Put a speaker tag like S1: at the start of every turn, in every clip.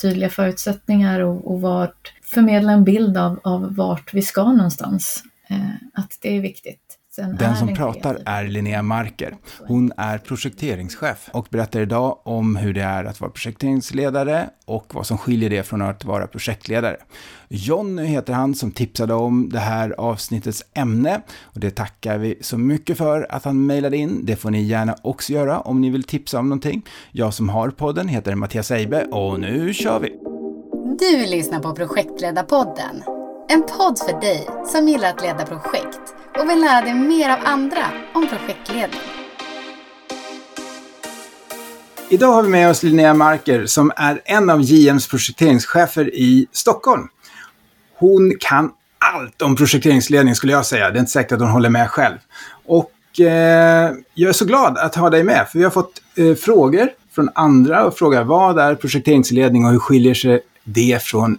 S1: tydliga förutsättningar och, och vart, förmedla en bild av, av vart vi ska någonstans. Eh, att det är viktigt.
S2: Sen den som pratar är Linnea Marker. Hon är projekteringschef och berättar idag om hur det är att vara projekteringsledare och vad som skiljer det från att vara projektledare. Jonny heter han som tipsade om det här avsnittets ämne och det tackar vi så mycket för att han mejlade in. Det får ni gärna också göra om ni vill tipsa om någonting. Jag som har podden heter Mattias Eibe och nu kör vi!
S3: Du lyssnar på Projektledarpodden. En podd för dig som gillar att leda projekt och vill lära dig mer av andra om projektledning.
S2: Idag har vi med oss Linnea Marker som är en av JMs projekteringschefer i Stockholm. Hon kan allt om projekteringsledning skulle jag säga. Det är inte säkert att hon håller med själv. Och eh, jag är så glad att ha dig med, för vi har fått eh, frågor från andra och frågar vad är projekteringsledning och hur skiljer sig det från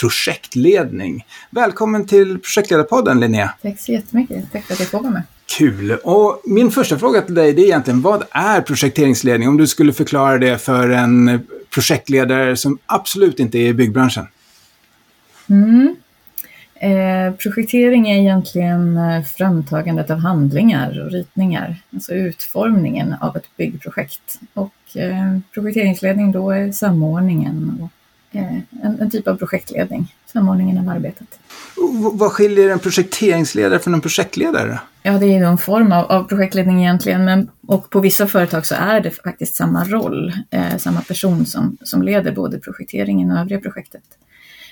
S2: projektledning. Välkommen till Projektledarpodden Linnea.
S1: Tack så jättemycket. Tack för att jag får vara med.
S2: Kul! Och min första fråga till dig det är egentligen vad är projekteringsledning? Om du skulle förklara det för en projektledare som absolut inte är i byggbranschen.
S1: Mm. Eh, projektering är egentligen eh, framtagandet av handlingar och ritningar, alltså utformningen av ett byggprojekt. Och eh, projekteringsledning då är samordningen och Eh, en, en, typ av projektledning, samordningen av arbetet.
S2: vad skiljer en projekteringsledare från en projektledare?
S1: Ja, det är en form av, av projektledning egentligen, men, och på vissa företag så är det faktiskt samma roll, eh, samma person som, som leder både projekteringen och övriga projektet.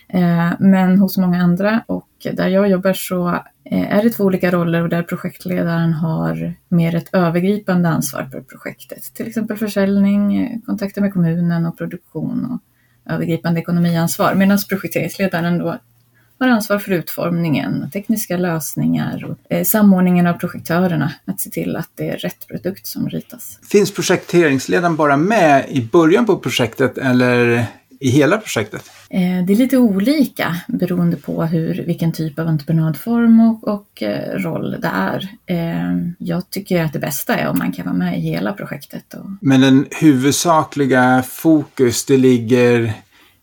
S1: Eh, men hos många andra och där jag jobbar så eh, är det två olika roller och där projektledaren har mer ett övergripande ansvar för projektet. Till exempel försäljning, eh, kontakter med kommunen och produktion och övergripande ekonomiansvar medan projekteringsledaren då har ansvar för utformningen, tekniska lösningar och eh, samordningen av projektörerna, att se till att det är rätt produkt som ritas.
S2: Finns projekteringsledaren bara med i början på projektet eller i hela projektet?
S1: Eh, det är lite olika beroende på hur, vilken typ av entreprenadform och, och eh, roll det är. Eh, jag tycker att det bästa är om man kan vara med i hela projektet. Och...
S2: Men den huvudsakliga fokus, det ligger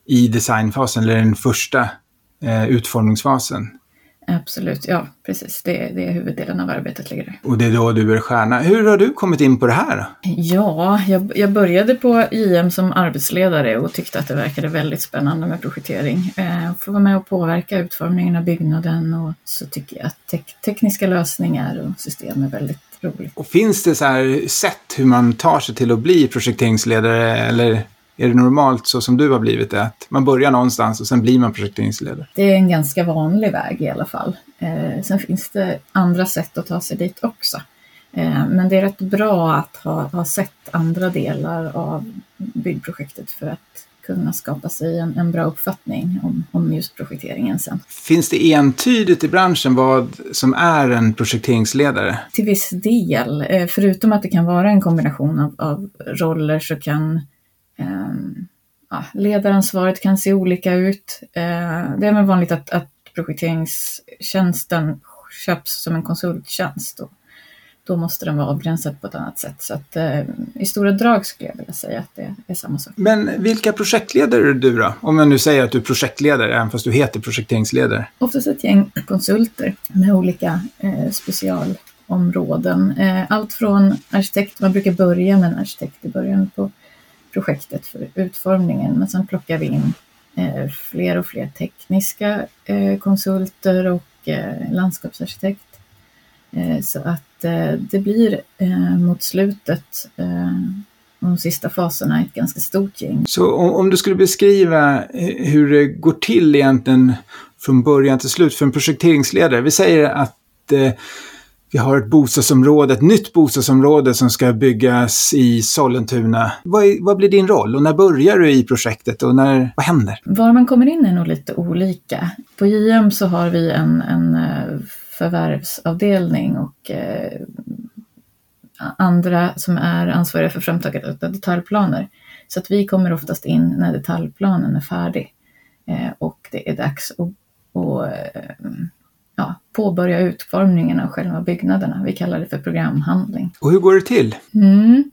S2: i designfasen, eller den första utformningsfasen?
S1: Absolut, ja precis. Det, det är huvuddelen av arbetet ligger där.
S2: Och det är då du är stjärna. Hur har du kommit in på det här?
S1: Ja, jag, jag började på JM som arbetsledare och tyckte att det verkade väldigt spännande med projektering. Eh, få vara med och påverka utformningen av byggnaden och så tycker jag att te tekniska lösningar och system är väldigt roligt.
S2: Och finns det så här sätt hur man tar sig till att bli projekteringsledare eller är det normalt så som du har blivit det? Att man börjar någonstans och sen blir man projekteringsledare?
S1: Det är en ganska vanlig väg i alla fall. Eh, sen finns det andra sätt att ta sig dit också. Eh, men det är rätt bra att ha, ha sett andra delar av byggprojektet för att kunna skapa sig en, en bra uppfattning om, om just projekteringen sen.
S2: Finns det entydigt i branschen vad som är en projekteringsledare?
S1: Till viss del. Eh, förutom att det kan vara en kombination av, av roller så kan ja, ledaransvaret kan se olika ut. Ehm, det är väl vanligt att, att projekteringstjänsten köps som en konsulttjänst. Och då måste den vara avgränsad på ett annat sätt. Så att, eh, i stora drag skulle jag vilja säga att det är samma sak.
S2: Men vilka projektledare är du då? Om jag nu säger att du är projektledare, även fast du heter projekteringsledare.
S1: Oftast ett gäng konsulter med olika eh, specialområden. Eh, allt från arkitekt, man brukar börja med en arkitekt i början på projektet för utformningen. Men sen plockar vi in eh, fler och fler tekniska eh, konsulter och eh, landskapsarkitekt. Så att det blir mot slutet de sista faserna ett ganska stort gäng.
S2: Så om, om, du skulle beskriva hur det går till egentligen från början till slut för en projekteringsledare. Vi säger att vi har ett bostadsområde, ett nytt bostadsområde som ska byggas i Sollentuna. Vad, är, vad blir din roll och när börjar du i projektet och när, vad händer?
S1: Var man kommer in är nog lite olika. På JM så har vi en, en eh, förvärvsavdelning och eh, andra som är ansvariga för framtagandet av detaljplaner. Så att vi kommer oftast in när detaljplanen är färdig eh, och det är dags att, att eh, påbörja utformningen av själva byggnaderna. Vi kallar det för programhandling.
S2: Och hur går det till?
S1: Mm.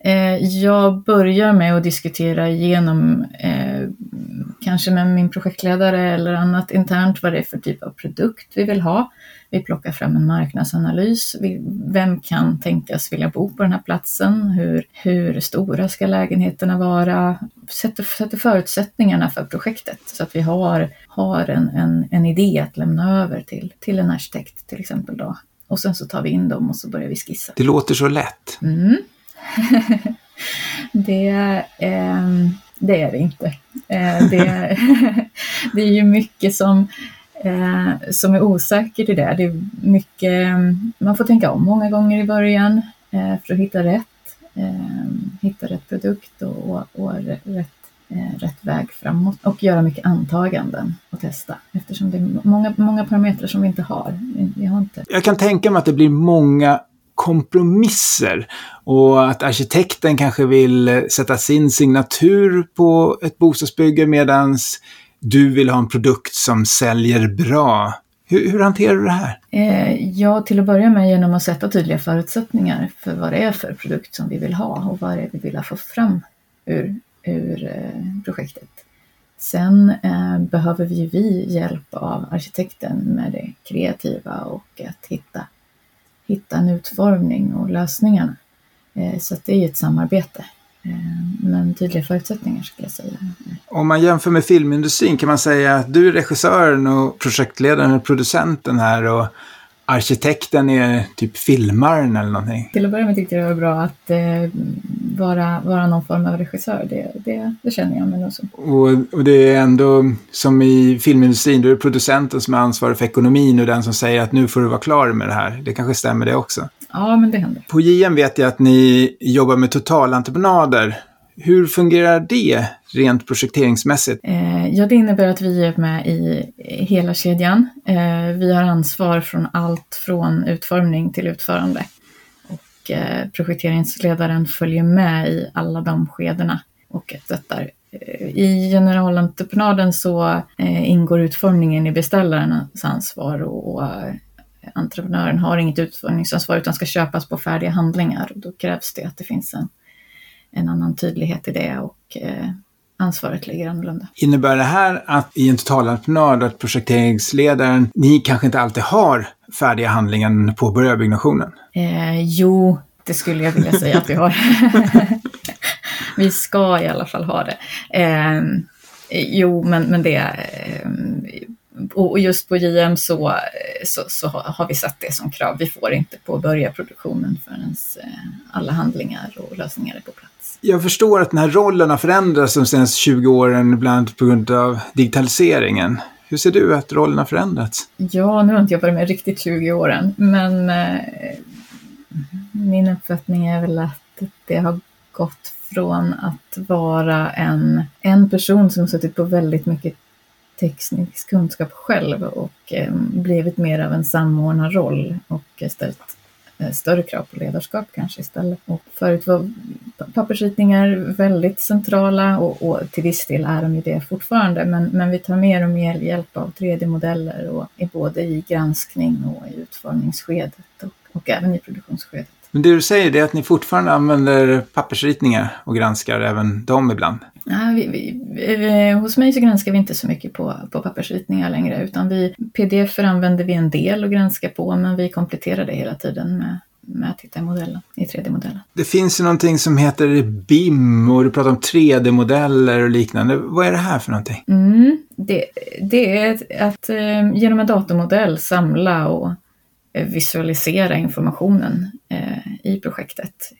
S1: Eh, jag börjar med att diskutera igenom, eh, kanske med min projektledare eller annat internt, vad det är för typ av produkt vi vill ha. Vi plockar fram en marknadsanalys. Vem kan tänkas vilja bo på den här platsen? Hur, hur stora ska lägenheterna vara? Sätter, sätter förutsättningarna för projektet så att vi har, har en, en, en idé att lämna över till, till en arkitekt till exempel. Då. Och sen så tar vi in dem och så börjar vi skissa.
S2: Det låter så lätt.
S1: Mm. det, eh, det är det inte. Eh, det, det är ju mycket som, eh, som är osäkert i det. Det är mycket, ehm, man får tänka om många gånger i början eh, för att hitta rätt. Eh, hitta rätt produkt och, och, och rätt eh, rätt väg framåt och göra mycket antaganden och testa eftersom det är många, många parametrar som vi inte har. Vi har inte.
S2: Jag kan tänka mig att det blir många kompromisser och att arkitekten kanske vill eh, sätta sin signatur på ett bostadsbygge medan du vill ha en produkt som säljer bra. Hur, hur hanterar du det här?
S1: Eh, ja, till att börja med genom att sätta tydliga förutsättningar för vad det är för produkt som vi vill ha och vad det är vi vill få fram ur, ur eh, projektet. Sen eh, behöver vi, vi hjälp av arkitekten med det kreativa och att hitta hitta en utformning och lösningarna. Eh, så det är ett samarbete. Eh, men tydliga förutsättningar skulle jag säga.
S2: Om man jämför med filmindustrin kan man säga att du är regissören och projektledaren och producenten här och arkitekten är typ filmaren eller någonting.
S1: Till att börja med tyckte jag det var bra att eh, vara, vara någon form av regissör. Det, det, det känner jag mig nog som.
S2: Och, och, det är ändå som i filmindustrin, då är det producenten som är ansvarig för ekonomin och den som säger att nu får du vara klar med det här. Det kanske stämmer det också?
S1: Ja, men det händer.
S2: På JM vet jag att ni jobbar med totalentreprenader. Hur fungerar det rent projekteringsmässigt?
S1: Eh, ja, det innebär att vi är med i hela kedjan. Eh, vi har ansvar från allt från utformning till utförande. Och eh, projekteringsledaren följer med i alla de skedena och stöttar. Eh, I generalentreprenaden så eh, ingår utformningen i beställarens ansvar och, entreprenören har inget utformningsansvar utan ska köpas på färdiga handlingar. Och då krävs det att det finns en en annan tydlighet i det och ansvaret ligger annorlunda.
S2: Innebär det här att i en totalentreprenad att projekteringsledaren, ni kanske inte alltid har färdiga handlingar när ni påbörjar byggnationen?
S1: Eh, jo, det skulle jag vilja säga att vi har. vi ska i alla fall ha det. Eh, jo, men, men det, eh, och just på JM så, så, så, har vi satt det som krav. Vi får inte påbörja produktionen förrän eh, alla handlingar och lösningar är på plats.
S2: Jag förstår att den här rollen har förändrats de senaste 20 åren, bland annat på grund av digitaliseringen. Hur ser du att rollen har förändrats?
S1: Ja, nu har inte jag varit med riktigt 20 åren, men eh, min uppfattning är väl att det har gått från att vara en, en person som suttit på väldigt mycket teknisk kunskap själv och eh, blivit mer av en samordnarroll och ställt Eh, större krav på ledarskap kanske istället. Och förut var pappersritningar väldigt centrala och, och, till viss del är de ju det fortfarande, men, men vi tar mer och mer hjälp av 3D-modeller och är både i granskning och i utformningsskedet och, och även i produktionsskedet.
S2: Men det du säger är att ni fortfarande använder pappersritningar och granskar även dem ibland?
S1: Ja, vi, vi, hos mig så granskar vi inte så mycket på, på pappersritningar längre utan vi, pdf använder vi en del och granskar på men vi kompletterar det hela tiden med, med att titta i modellen, i 3D-modellen.
S2: Det finns ju någonting som heter BIM och du pratar om 3D-modeller och liknande. Vad är det här för någonting?
S1: Mm, det, det är att eh, genom en datormodell samla och eh, visualisera informationen Eh, i projektet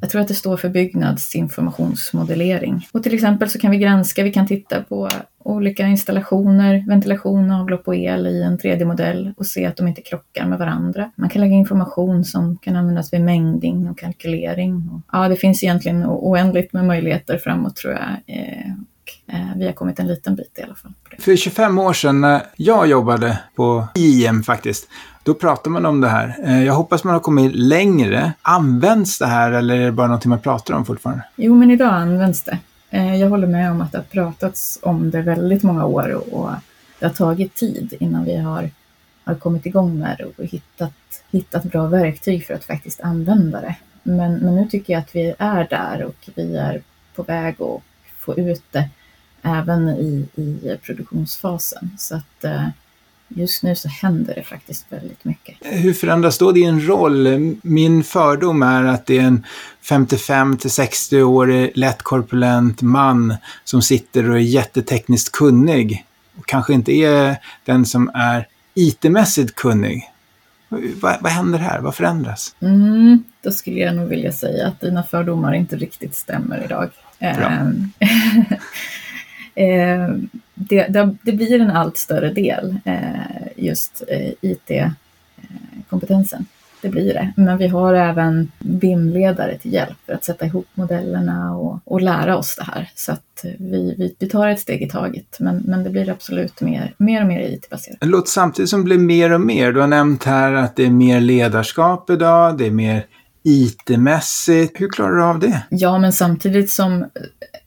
S1: jag tror att det står för byggnadsinformationsmodellering. Och till exempel så kan vi granska, vi kan titta på olika installationer, ventilation, avlopp och el i en 3D-modell och se att de inte krockar med varandra. Man kan lägga information som kan användas vid mängding och kalkylering. Ja, det finns egentligen oändligt med möjligheter framåt tror jag. Eh, eh, vi har kommit en liten bit i alla fall.
S2: För 25 år sedan när jag jobbade på IM faktiskt, då pratar man om det här. Eh, jag hoppas man har kommit längre. Används det här eller är det bara någonting man pratar om fortfarande?
S1: Jo, men idag används det. Eh, jag håller med om att det har pratats om det väldigt många år och det har tagit tid innan vi har har kommit igång med det och hittat, hittat bra verktyg för att faktiskt använda det. Men, men nu tycker jag att vi är där och vi är på väg att få ut det även i, i produktionsfasen. Så att eh, just nu så händer det faktiskt väldigt mycket.
S2: Hur förändras då din roll? Min fördom är att det är en 55 till 60-årig lätt korpulent man som sitter och är jättetekniskt kunnig och kanske inte är den som är IT-mässigt kunnig. Vad, vad händer här? Vad förändras?
S1: Mm, då skulle jag nog vilja säga att dina fördomar inte riktigt stämmer idag.
S2: Bra.
S1: Det, det, det, blir en allt större del, eh, just eh, IT-kompetensen. Eh, det blir det. Men vi har även BIM-ledare till hjälp för att sätta ihop modellerna och, och lära oss det här. Så att vi, vi, vi tar ett steg i taget. Men, men det blir absolut mer, mer och mer IT-baserat.
S2: Det låter samtidigt som det blir mer och mer. Du har nämnt här att det är mer ledarskap idag, det är mer IT-mässigt. Hur klarar du av det?
S1: Ja, men samtidigt som,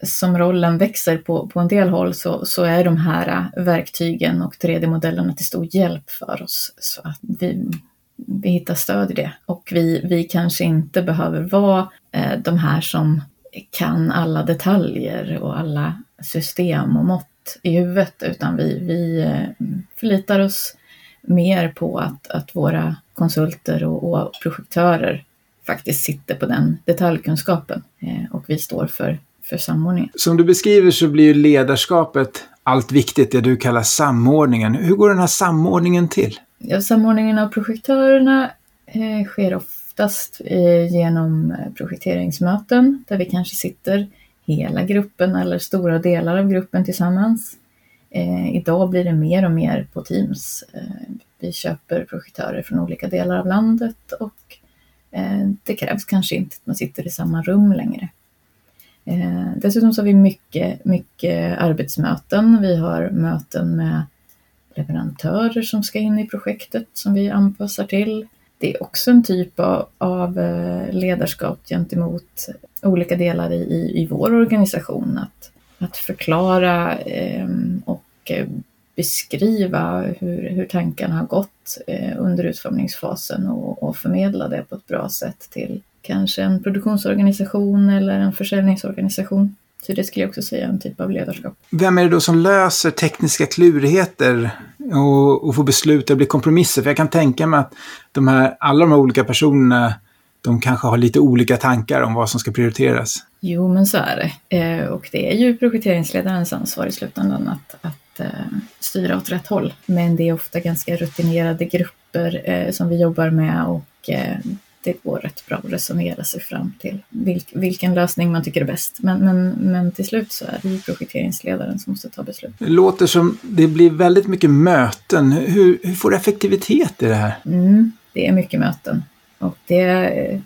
S1: som rollen växer på, på en del håll så, så är de här verktygen och 3D-modellerna till stor hjälp för oss. Så att vi, vi hittar stöd i det. Och vi, vi kanske inte behöver vara eh, de här som kan alla detaljer och alla system och mått i huvudet, utan vi, vi eh, förlitar oss mer på att, att våra konsulter och, och projektörer faktiskt sitter på den detaljkunskapen eh, och vi står för, för samordningen.
S2: Som du beskriver så blir ju ledarskapet allt viktigt, det du kallar samordningen. Hur går den här samordningen till?
S1: Ja, samordningen av projektörerna eh, sker oftast eh, genom eh, projekteringsmöten där vi kanske sitter hela gruppen eller stora delar av gruppen tillsammans. Eh, idag blir det mer och mer på Teams. Eh, vi köper projektörer från olika delar av landet och Eh, det krävs kanske inte att man sitter i samma rum längre. Eh, dessutom så har vi mycket, mycket arbetsmöten. Vi har möten med leverantörer som ska in i projektet som vi anpassar till. Det är också en typ av, av eh, ledarskap gentemot olika delar i, i, i vår organisation. Att, att förklara ehm, eh, och beskriva hur, hur tankarna har gått eh, under utformningsfasen och, och förmedla det på ett bra sätt till kanske en produktionsorganisation eller en försäljningsorganisation. Så det skulle jag också säga är en typ av ledarskap.
S2: Vem är det då som löser tekniska klurigheter och, och får beslut att bli kompromisser? För jag kan tänka mig att de här, alla de här olika personerna, de kanske har lite olika tankar om vad som ska prioriteras.
S1: Jo, men så är det. Eh, och det är ju projekteringsledarens ansvar i slutändan att, att eh, styra åt rätt håll. Men det är ofta ganska rutinerade grupper eh, som vi jobbar med och eh, det går rätt bra att resonera sig fram till vilk, vilken lösning man tycker är bäst. Men, men, men till slut så är det ju projekteringsledaren som måste ta beslut.
S2: Det låter som det blir väldigt mycket möten. Hur, hur får du effektivitet i det här?
S1: Mm, det är mycket möten. Och det,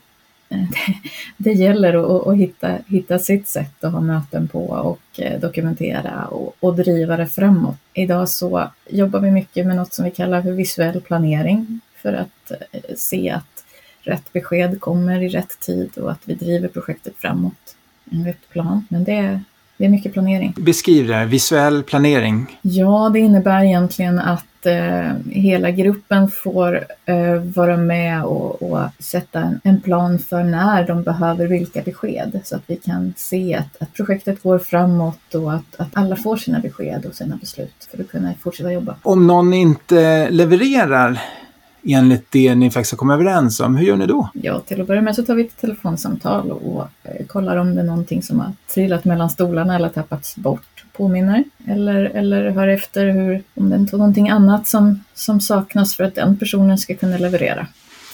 S1: det, eh, det gäller att, att, hitta, hitta sitt sätt att ha möten på och eh, dokumentera och, och driva det framåt. Idag så jobbar vi mycket med något som vi kallar för visuell planering för att eh, se att rätt besked kommer i rätt tid och att vi driver projektet framåt en rätt plan. Men det, det är mycket planering.
S2: Beskriv det här, visuell planering.
S1: Ja, det innebär egentligen att eh, hela gruppen får eh, vara med och, och sätta en, en, plan för när de behöver vilka besked så att vi kan se att, att projektet går framåt och att, att alla får sina besked och sina beslut för att kunna fortsätta jobba.
S2: Om någon inte levererar enligt det ni faktiskt har kommit överens om, hur gör ni då?
S1: Ja, till att börja med så tar vi ett telefonsamtal och eh, kollar om det är någonting som har trillat mellan stolarna eller tappats bort, påminner. Eller, eller hör efter hur, om det är någonting annat som, som saknas för att den personen ska kunna leverera.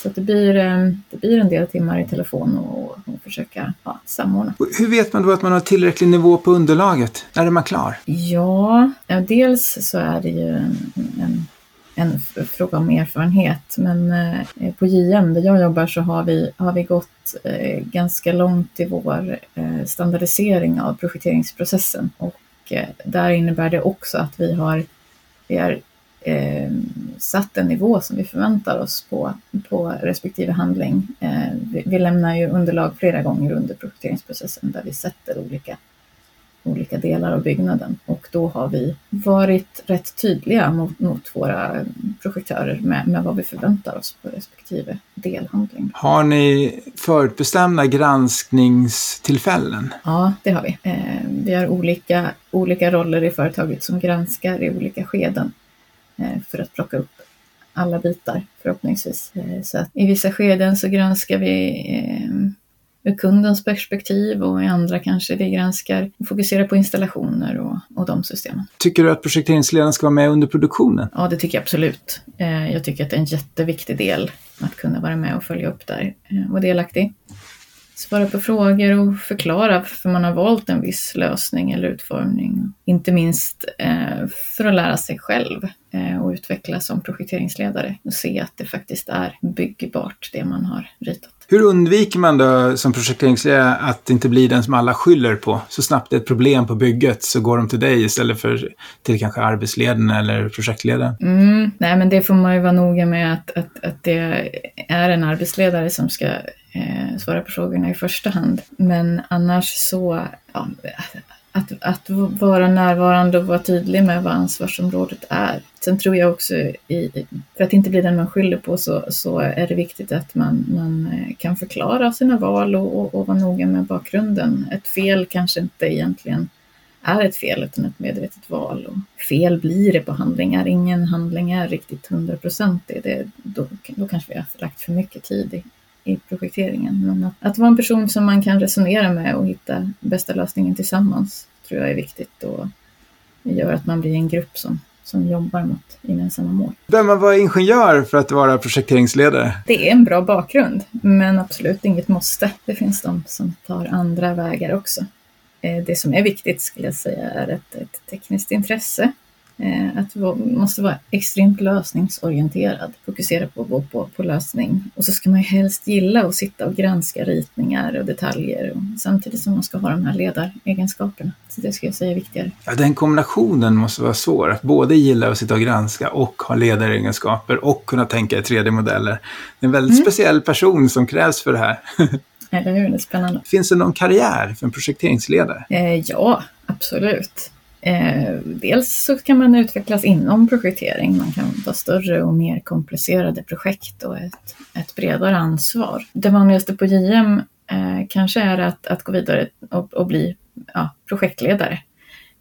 S1: Så det blir, eh, det blir en del timmar i telefon och, och försöka ja, samordna.
S2: Hur vet man då att man har tillräcklig nivå på underlaget? När är man klar?
S1: Ja, dels så är det ju en, en en fråga om erfarenhet. Men eh, på JM där jag jobbar så har vi, har vi gått eh, ganska långt i vår eh, standardisering av projekteringsprocessen och eh, där innebär det också att vi har, vi har eh, satt en nivå som vi förväntar oss på, på respektive handling. Eh, vi, vi, lämnar ju underlag flera gånger under projekteringsprocessen där vi sätter olika olika delar av byggnaden och då har vi varit rätt tydliga mot, mot våra projektörer med, med vad vi förväntar oss på respektive delhandling.
S2: Har ni förutbestämda granskningstillfällen?
S1: Ja, det har vi. Eh, vi har olika, olika roller i företaget som granskar i olika skeden eh, för att plocka upp alla bitar förhoppningsvis. Eh, så att I vissa skeden så granskar vi eh, ur kundens perspektiv och i andra kanske vi granskar och fokuserar på installationer och, och de systemen.
S2: Tycker du att projekteringsledaren ska vara med under produktionen?
S1: Ja, det tycker jag absolut. Eh, jag tycker att det är en jätteviktig del att kunna vara med och följa upp där och delaktig. Svara på frågor och förklara varför man har valt en viss lösning eller utformning. Inte minst för att lära sig själv och utvecklas som projekteringsledare och se att det faktiskt är byggbart det man har ritat.
S2: Hur undviker man då som projekteringsledare att det inte blir den som alla skyller på? Så snabbt det är ett problem på bygget så går de till dig istället för till kanske arbetsledaren eller projektledaren.
S1: Mm, nej, men det får man ju vara noga med att, att, att det är en arbetsledare som ska eh, svara på frågorna i första hand. Men annars så, ja, att, att vara närvarande och vara tydlig med vad ansvarsområdet är. Sen tror jag också, i, för att inte bli den man skyller på, så, så är det viktigt att man, man eh, kan förklara sina val och, och, och vara noga med bakgrunden. Ett fel kanske inte egentligen är ett fel utan ett medvetet val. Och fel blir det på handlingar. Ingen handling är riktigt hundraprocentig. Då, då kanske vi har lagt för mycket tid i, i projekteringen. Men att, att vara en person som man kan resonera med och hitta bästa lösningen tillsammans tror jag är viktigt och gör att man blir en grupp som, som jobbar mot gemensamma mål.
S2: Behöver man vara ingenjör för att vara projekteringsledare?
S1: Det är en bra bakgrund, men absolut inget måste. Det finns de som tar andra vägar också. Eh, det som är viktigt skulle jag säga är ett, ett tekniskt intresse att du måste vara extremt lösningsorienterad, fokusera på, på, på lösning. Och så ska man ju helst gilla att sitta och granska ritningar och detaljer och, samtidigt som man ska ha de här ledaregenskaperna. Så det skulle jag säga är viktigare.
S2: Ja, den kombinationen måste vara svår, att både gilla att sitta och granska och ha ledaregenskaper och kunna tänka i 3D-modeller. Det är en väldigt mm. speciell person som krävs för det här.
S1: Eller hur, det är spännande.
S2: Finns det någon karriär för en projekteringsledare?
S1: Eh, ja, absolut. Eh, dels så kan man utvecklas inom projektering. Man kan ta större och mer komplicerade projekt och ett, ett bredare ansvar. Det vanligaste på JM eh, kanske är att, att gå vidare och, och bli ja, projektledare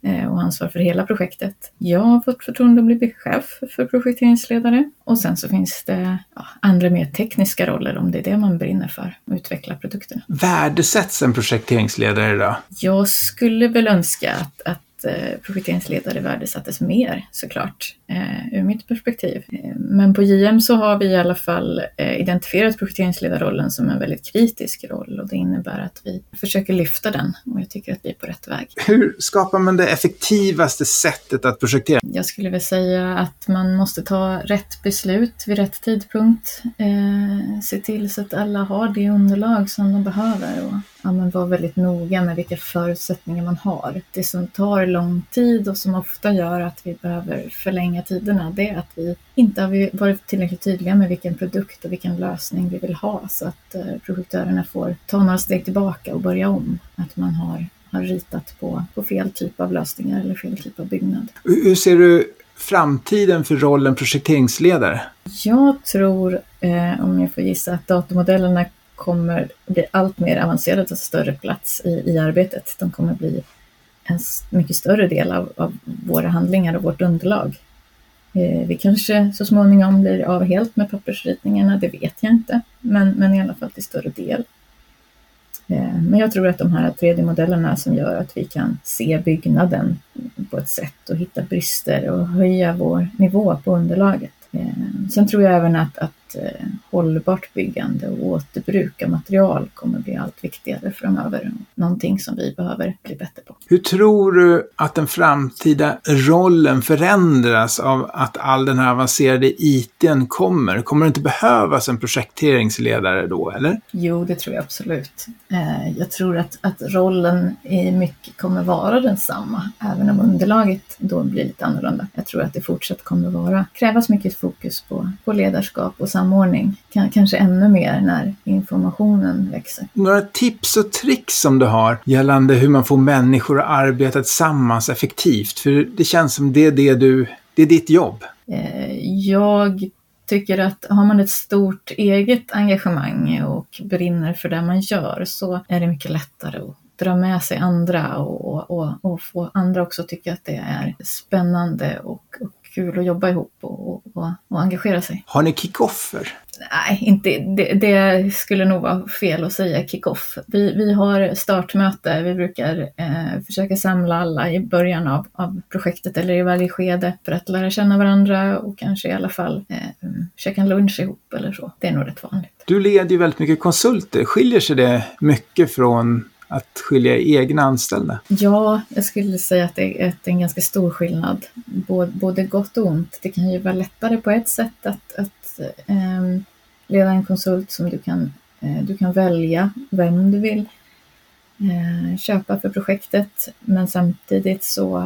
S1: eh, och ansvar för hela projektet. Jag har fått förtroende att bli chef för projekteringsledare och sen så finns det ja, andra mer tekniska roller om det är det man brinner för, att utveckla produkterna.
S2: Värdesätts en projekteringsledare då?
S1: Jag skulle väl önska att, att Eh, projekteringsledare värdesattes mer såklart, eh, ur mitt perspektiv. Eh, men på JM så har vi i alla fall identifierat projekteringsledarrollen som en väldigt kritisk roll och det innebär att vi försöker lyfta den och jag tycker att vi är på rätt väg.
S2: Hur skapar man det effektivaste sättet att projektera?
S1: Jag skulle vilja säga att man måste ta rätt beslut vid rätt tidpunkt, se till så att alla har det underlag som de behöver och ja, men vara väldigt noga med vilka förutsättningar man har. Det som tar lång tid och som ofta gör att vi behöver förlänga tiderna, det är att vi inte har varit tillräckligt tydliga med vilken produkt och vilken lösning vi vill ha så att eh, projektörerna får ta några steg tillbaka och börja om. Att man har, har ritat på, på fel typ av lösningar eller fel typ av byggnad.
S2: Hur ser du framtiden för rollen projekteringsledare?
S1: Jag tror, eh, om jag får gissa, att datamodellerna kommer bli allt mer avancerade och ta större plats i, i arbetet. De kommer bli en mycket större del av, av våra handlingar och vårt underlag. Eh, vi kanske så småningom blir av helt med pappersritningarna, det vet jag inte, men, men i alla fall till större del. Eh, men jag tror att de här 3D-modellerna som gör att vi kan se byggnaden på ett sätt och hitta brister och höja vår nivå på underlaget. Eh, sen tror jag även att, att eh, hållbart byggande och återbruk av material kommer bli allt viktigare framöver. Någonting som vi behöver bli bättre på.
S2: Hur tror du att den framtida rollen förändras av att all den här avancerade ITn kommer? Kommer det inte behövas en projekteringsledare då, eller?
S1: Jo, det tror jag absolut. Eh, jag tror att, att rollen i mycket kommer vara densamma, även om underlaget då blir lite annorlunda. Jag tror att det fortsatt kommer vara, krävas mycket fokus på, på ledarskap och samordning. Kanske ännu mer när informationen växer.
S2: Några tips och tricks som du har gällande hur man får människor att arbeta tillsammans effektivt? För det känns som det är det du det är ditt jobb?
S1: Eh, jag tycker att har man ett stort eget engagemang och brinner för det man gör så är det mycket lättare att dra med sig andra och, och, och få andra också tycka att det är spännande och, och kul att jobba ihop och, och, och engagera sig.
S2: Har ni kickoffer?
S1: Nej, inte, det, det, skulle nog vara fel att säga kick-off. Vi, vi har startmöte, vi brukar eh, försöka samla alla i början av, av projektet eller i varje skede för att lära känna varandra och kanske i alla fall eh, käka en lunch ihop eller så. Det är nog rätt vanligt.
S2: Du leder ju väldigt mycket konsulter. Skiljer sig det mycket från att skilja egna anställda?
S1: Ja, jag skulle säga att det är en ganska stor skillnad. Både gott och ont. Det kan ju vara lättare på ett sätt att, att um, leda en konsult som du kan, uh, du kan välja vem du vill uh, köpa för projektet. Men samtidigt så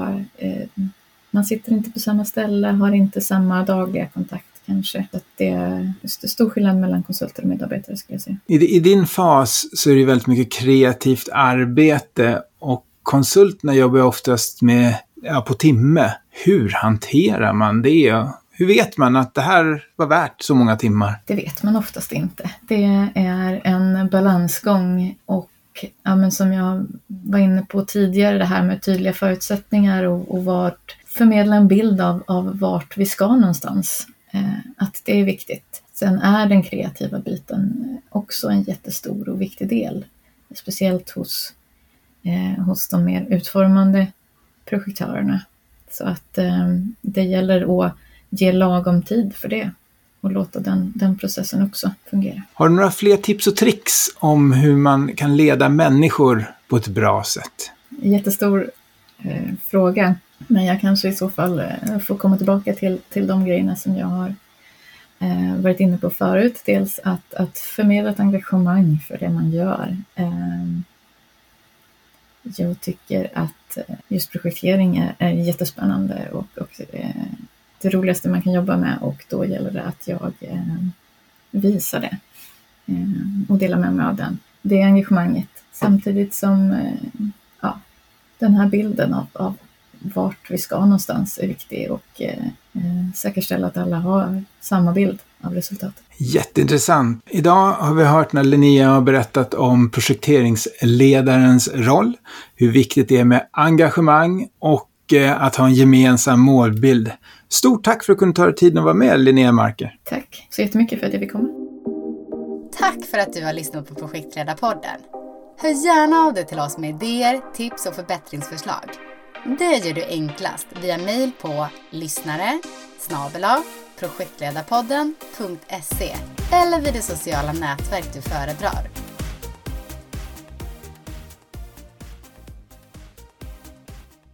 S1: uh, man sitter inte på samma ställe, har inte samma dagliga kontakt kanske. Att det är stor skillnad mellan konsulter och medarbetare skulle jag säga.
S2: I, I din fas så är det väldigt mycket kreativt arbete och konsulterna jobbar oftast med ja, på timme. Hur hanterar man det? Hur vet man att det här var värt så många timmar?
S1: Det vet man oftast inte. Det är en balansgång och ja, men som jag var inne på tidigare, det här med tydliga förutsättningar och, och vart, förmedla en bild av, av vart vi ska någonstans. Eh, att det är viktigt. Sen är den kreativa biten också en jättestor och viktig del. Speciellt hos, eh, hos de mer utformande projektörerna. Så att eh, det gäller att ge lagom tid för det och låta den, den processen också fungera.
S2: Har du några fler tips och tricks om hur man kan leda människor på ett bra sätt?
S1: Jättestor eh, fråga. Men jag kanske i så fall eh, får komma tillbaka till, till de grejerna som jag har eh, varit inne på förut. Dels att, att förmedla ett engagemang för det man gör. Eh, jag tycker att just projektering är, är jättespännande och, och eh, det roligaste man kan jobba med och då gäller det att jag eh, visar det eh, och delar med mig av den. det engagemanget samtidigt som eh, den här bilden av, av vart vi ska någonstans är viktig och eh, eh, säkerställa att alla har samma bild av resultatet.
S2: Jätteintressant. Idag har vi hört när Linnea har berättat om projekteringsledarens roll, hur viktigt det är med engagemang och eh, att ha en gemensam målbild. Stort tack för att du kunde ta dig tiden att vara med, Linnea Marker.
S1: Tack så jättemycket för att jag fick komma.
S3: Tack för att du har lyssnat på Projektledarpodden. Hör gärna av dig till oss med idéer, tips och förbättringsförslag. Det gör du enklast via mail på lyssnare projektledarpodden.se eller vid det sociala nätverk du föredrar.